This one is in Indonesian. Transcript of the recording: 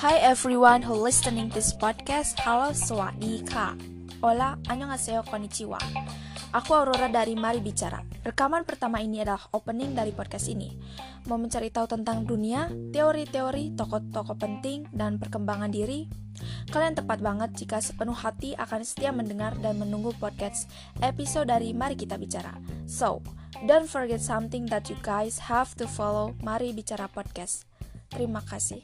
Hi everyone who listening this podcast. Halo, swadika. Hola, annyeonghaseyo, konnichiwa. Aku Aurora dari Mari Bicara. Rekaman pertama ini adalah opening dari podcast ini. Mau mencari tahu tentang dunia, teori-teori, tokoh-tokoh penting, dan perkembangan diri? Kalian tepat banget jika sepenuh hati akan setia mendengar dan menunggu podcast episode dari Mari Kita Bicara. So, don't forget something that you guys have to follow Mari Bicara Podcast. Terima kasih.